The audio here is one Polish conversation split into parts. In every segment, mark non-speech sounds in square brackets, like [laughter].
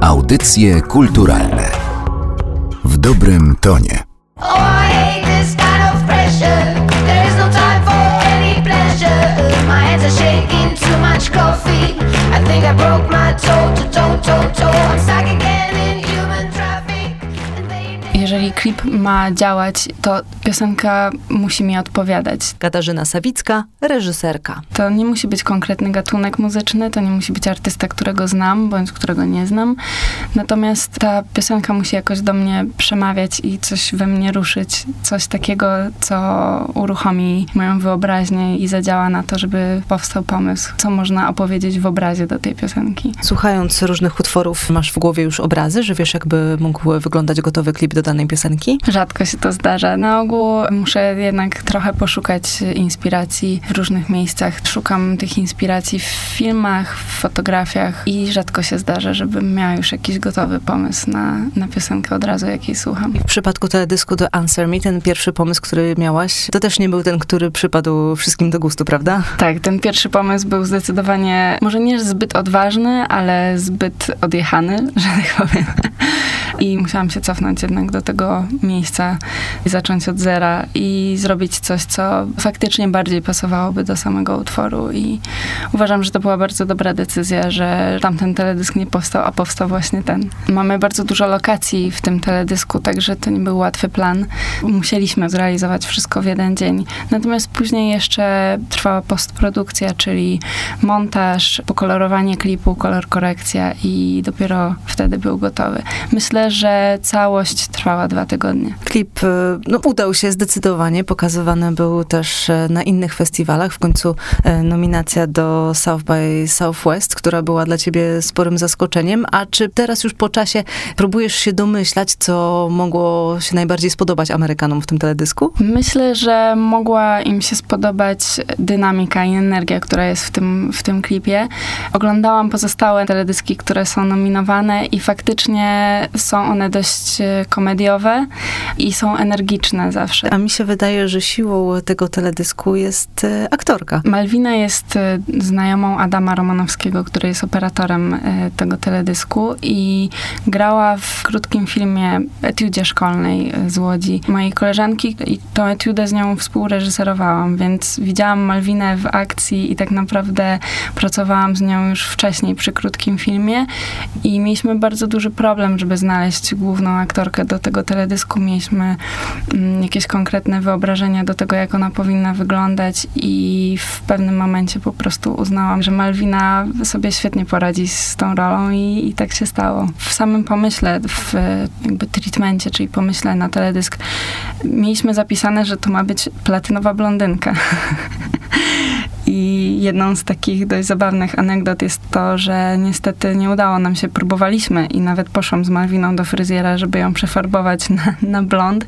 Audycje kulturalne w dobrym tonie. Oh, no shaking, too much coffee. I think I broke my toe, toe, toe, toe. I'm stuck Jeżeli klip ma działać, to piosenka musi mi odpowiadać. Katarzyna Sawicka, reżyserka. To nie musi być konkretny gatunek muzyczny, to nie musi być artysta, którego znam, bądź którego nie znam. Natomiast ta piosenka musi jakoś do mnie przemawiać i coś we mnie ruszyć. Coś takiego, co uruchomi moją wyobraźnię i zadziała na to, żeby powstał pomysł, co można opowiedzieć w obrazie do tej piosenki. Słuchając różnych utworów, masz w głowie już obrazy, że wiesz, jakby mógł wyglądać gotowy klip do danej piosenki? Rzadko się to zdarza. Na ogół muszę jednak trochę poszukać inspiracji w różnych miejscach. Szukam tych inspiracji w filmach, w fotografiach i rzadko się zdarza, żebym miała już jakiś gotowy pomysł na, na piosenkę od razu, jakiej słucham. W przypadku teledysku do Answer Me, ten pierwszy pomysł, który miałaś, to też nie był ten, który przypadł wszystkim do gustu, prawda? Tak, ten pierwszy pomysł był zdecydowanie, może nie zbyt odważny, ale zbyt odjechany, [laughs] że tak powiem. I musiałam się cofnąć jednak do tego miejsca i zacząć od zera i zrobić coś, co faktycznie bardziej pasowałoby do samego utworu. I uważam, że to była bardzo dobra decyzja, że tamten teledysk nie powstał, a powstał właśnie ten. Mamy bardzo dużo lokacji w tym teledysku, także to nie był łatwy plan. Musieliśmy zrealizować wszystko w jeden dzień. Natomiast później jeszcze trwała postprodukcja, czyli montaż, pokolorowanie klipu, kolor korekcja i dopiero wtedy był gotowy. Myślę, że całość trwała dwa tygodnie. Klip y, no, udał się zdecydowanie, pokazywany był też e, na innych festiwalach. W końcu e, nominacja do South by Southwest, która była dla ciebie sporym zaskoczeniem. A czy teraz już po czasie próbujesz się domyślać, co mogło się najbardziej spodobać Amerykanom w tym teledysku? Myślę, że mogła im się spodobać dynamika i energia, która jest w tym, w tym klipie. Oglądałam pozostałe teledyski, które są nominowane i faktycznie są one dość e, i są energiczne zawsze. A mi się wydaje, że siłą tego teledysku jest e, aktorka. Malwina jest e, znajomą Adama Romanowskiego, który jest operatorem e, tego teledysku i grała w krótkim filmie Etiudzie Szkolnej z Łodzi mojej koleżanki i tą etiudę z nią współreżyserowałam, więc widziałam Malwinę w akcji i tak naprawdę pracowałam z nią już wcześniej przy krótkim filmie i mieliśmy bardzo duży problem, żeby znaleźć główną aktorkę do tego teledysku. Mieliśmy mm, jakieś konkretne wyobrażenia do tego, jak ona powinna wyglądać i w pewnym momencie po prostu uznałam, że Malwina sobie świetnie poradzi z tą rolą i, i tak się stało. W samym pomyśle, w jakby treatmencie, czyli pomyśle na teledysk, mieliśmy zapisane, że to ma być platynowa blondynka. [laughs] I jedną z takich dość zabawnych anegdot jest to, że niestety nie udało nam się, próbowaliśmy i nawet poszłam z Malwiną do fryzjera, żeby ją przefarbować na, na blond,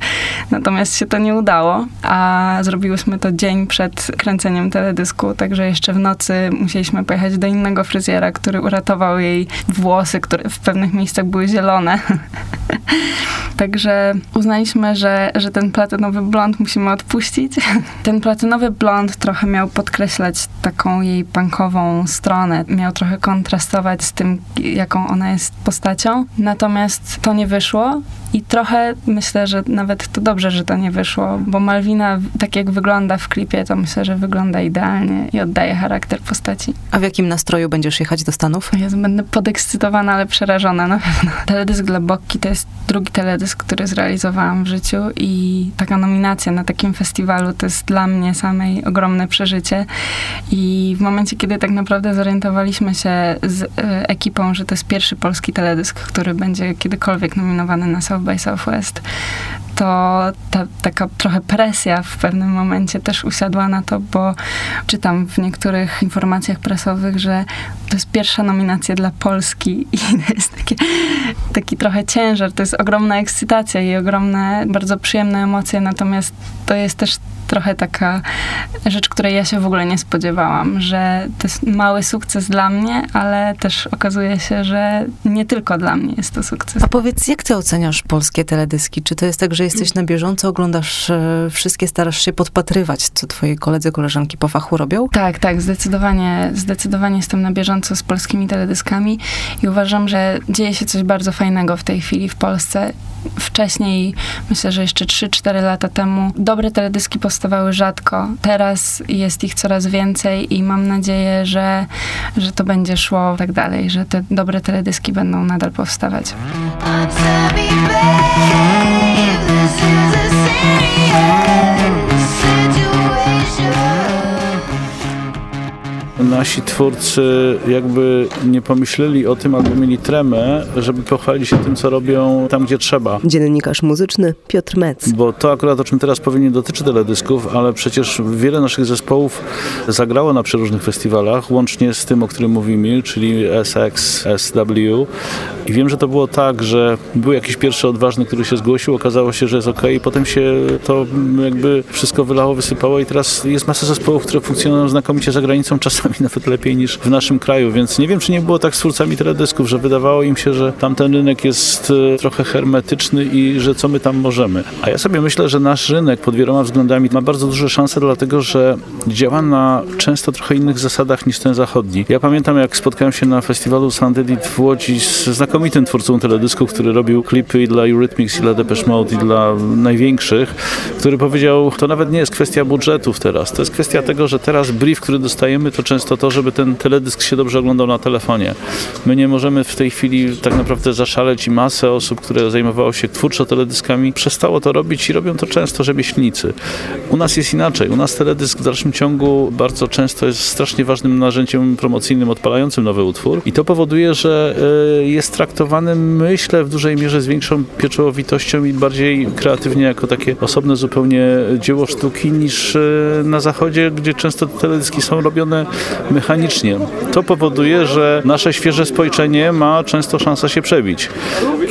natomiast się to nie udało, a zrobiłyśmy to dzień przed kręceniem teledysku, także jeszcze w nocy musieliśmy pojechać do innego fryzjera, który uratował jej włosy, które w pewnych miejscach były zielone. [laughs] Także uznaliśmy, że, że ten platynowy blond musimy odpuścić. [laughs] Ten platynowy blond trochę miał podkreślać taką jej punkową stronę. Miał trochę kontrastować z tym, jaką ona jest postacią. Natomiast to nie wyszło i trochę myślę, że nawet to dobrze, że to nie wyszło, bo Malwina, tak jak wygląda w klipie, to myślę, że wygląda idealnie i oddaje charakter postaci. A w jakim nastroju będziesz jechać do Stanów? Ja będę podekscytowana, ale przerażona na pewno. [laughs] Teledysk dla Bokki to jest drugi teledysk, który zrealizowałam w życiu i taka nominacja na takim festiwalu to jest dla mnie samej ogromne przeżycie. I w momencie, kiedy tak naprawdę zorientowaliśmy się z e, ekipą, że to jest pierwszy polski teledysk, który będzie kiedykolwiek nominowany na South by Southwest, to ta taka trochę presja w pewnym momencie też usiadła na to, bo czytam w niektórych informacjach prasowych, że to jest pierwsza nominacja dla Polski i [laughs] to jest takie, taki trochę ciężar, to jest ogromna ekscytacja i ogromne, bardzo przyjemne emocje, natomiast to jest też trochę taka rzecz, której ja się w ogóle nie spodziewałam, że to jest mały sukces dla mnie, ale też okazuje się, że nie tylko dla mnie jest to sukces. A powiedz, jak ty oceniasz polskie teledyski? Czy to jest tak, że jesteś na bieżąco, oglądasz e, wszystkie, starasz się podpatrywać, co twoi koledzy, koleżanki po fachu robią? Tak, tak, zdecydowanie, zdecydowanie jestem na bieżąco z polskimi teledyskami i uważam, że dzieje się coś bardzo fajnego w tej chwili w Polsce. Wcześniej, myślę, że jeszcze 3-4 lata temu, dobre teledyski powstawały rzadko. Teraz jest ich coraz więcej i mam nadzieję, że, że to będzie szło tak dalej, że te dobre teledyski będą nadal powstawać. Babe, this is a serious Nasi twórcy jakby nie pomyśleli o tym, albo mieli tremę, żeby pochwalić się tym, co robią tam, gdzie trzeba. Dziennikarz muzyczny Piotr Mec. Bo to akurat, o czym teraz powiem, nie dotyczy teledysków, ale przecież wiele naszych zespołów zagrało na przeróżnych festiwalach, łącznie z tym, o którym mówimy, czyli SX, SW. I wiem, że to było tak, że był jakiś pierwszy odważny, który się zgłosił, okazało się, że jest ok, i potem się to jakby wszystko wylało, wysypało i teraz jest masa zespołów, które funkcjonują znakomicie za granicą, czasami nawet lepiej niż w naszym kraju, więc nie wiem, czy nie było tak z twórcami teledysków, że wydawało im się, że tamten rynek jest e, trochę hermetyczny i że co my tam możemy. A ja sobie myślę, że nasz rynek pod wieloma względami ma bardzo duże szanse, dlatego że działa na często trochę innych zasadach niż ten zachodni. Ja pamiętam, jak spotkałem się na festiwalu Sound Edit w Łodzi z znakomitym twórcą teledysków, który robił klipy i dla Eurythmics, i dla Depeche Mode, i dla największych, który powiedział, to nawet nie jest kwestia budżetów teraz, to jest kwestia tego, że teraz brief, który dostajemy, to często to, żeby ten teledysk się dobrze oglądał na telefonie. My nie możemy w tej chwili tak naprawdę zaszaleć i masę osób, które zajmowało się twórczo teledyskami, przestało to robić i robią to często rzemieślnicy. U nas jest inaczej. U nas teledysk w dalszym ciągu bardzo często jest strasznie ważnym narzędziem promocyjnym odpalającym nowy utwór i to powoduje, że y, jest traktowany, myślę, w dużej mierze z większą pieczołowitością i bardziej kreatywnie jako takie osobne zupełnie dzieło sztuki niż y, na zachodzie, gdzie często te teledyski są robione mechanicznie. To powoduje, że nasze świeże spojrzenie ma często szansę się przebić.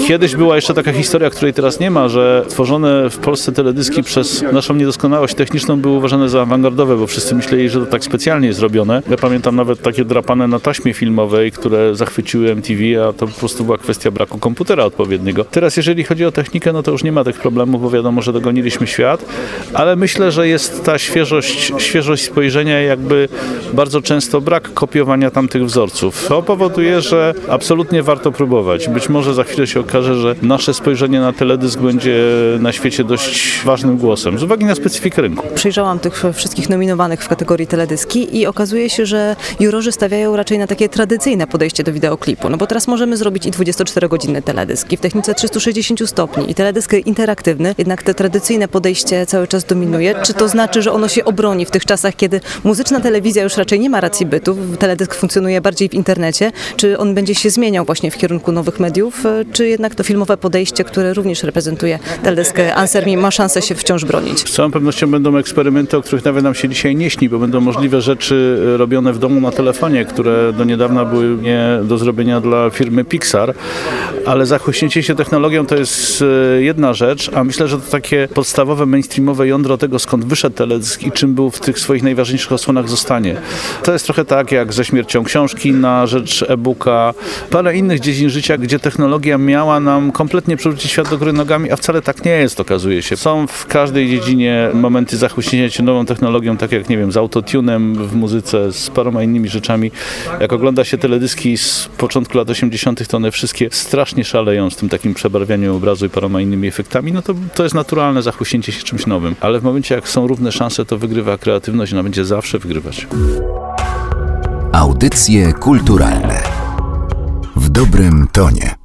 Kiedyś była jeszcze taka historia, której teraz nie ma, że tworzone w Polsce teledyski przez naszą niedoskonałość techniczną były uważane za awangardowe, bo wszyscy myśleli, że to tak specjalnie jest robione. Ja pamiętam nawet takie drapane na taśmie filmowej, które zachwyciły MTV, a to po prostu była kwestia braku komputera odpowiedniego. Teraz jeżeli chodzi o technikę, no to już nie ma tych problemów, bo wiadomo, że dogoniliśmy świat, ale myślę, że jest ta świeżość, świeżość spojrzenia jakby bardzo często brak kopiowania tamtych wzorców. To powoduje, że absolutnie warto próbować. Być może za chwilę się okaże, że nasze spojrzenie na teledysk będzie na świecie dość ważnym głosem, z uwagi na specyfikę rynku. Przyjrzałam tych wszystkich nominowanych w kategorii teledyski i okazuje się, że jurorzy stawiają raczej na takie tradycyjne podejście do wideoklipu. No bo teraz możemy zrobić i 24-godzinny teledysk, i w technice 360 stopni, i teledysk interaktywny, jednak te tradycyjne podejście cały czas dominuje. Czy to znaczy, że ono się obroni w tych czasach, kiedy muzyczna telewizja już raczej nie ma racji bytu, teledysk funkcjonuje bardziej w internecie? Czy on będzie się zmieniał właśnie w kierunku nowych mediów, czy jednak to filmowe podejście, które również reprezentuje teledysk Answer Me, ma szansę się wciąż bronić? Z całą pewnością będą eksperymenty, o których nawet nam się dzisiaj nie śni, bo będą możliwe rzeczy robione w domu na telefonie, które do niedawna były nie do zrobienia dla firmy Pixar, ale zachłyśnięcie się technologią to jest e, jedna rzecz, a myślę, że to takie podstawowe, mainstreamowe jądro tego, skąd wyszedł teledysk i czym był w tych swoich najważniejszych osłonach zostanie. To jest trochę tak jak ze śmiercią książki na rzecz e-booka, parę innych dziedzin życia, gdzie technologia miała nam kompletnie przewrócić świat do góry nogami, a wcale tak nie jest, okazuje się. Są w każdej dziedzinie momenty zachłyśnięcia się nową technologią, tak jak, nie wiem, z autotunem w muzyce, z paroma innymi rzeczami. Jak ogląda się teledyski z początku lat 80., to one wszystkie strasznie szaleją z tym takim przebarwianiem obrazu i paroma innymi efektami, no to, to jest naturalne zachłyśnięcie się czymś nowym. Ale w momencie, jak są równe szanse, to wygrywa kreatywność, ona będzie zawsze wygrywać. Audycje kulturalne w dobrym tonie.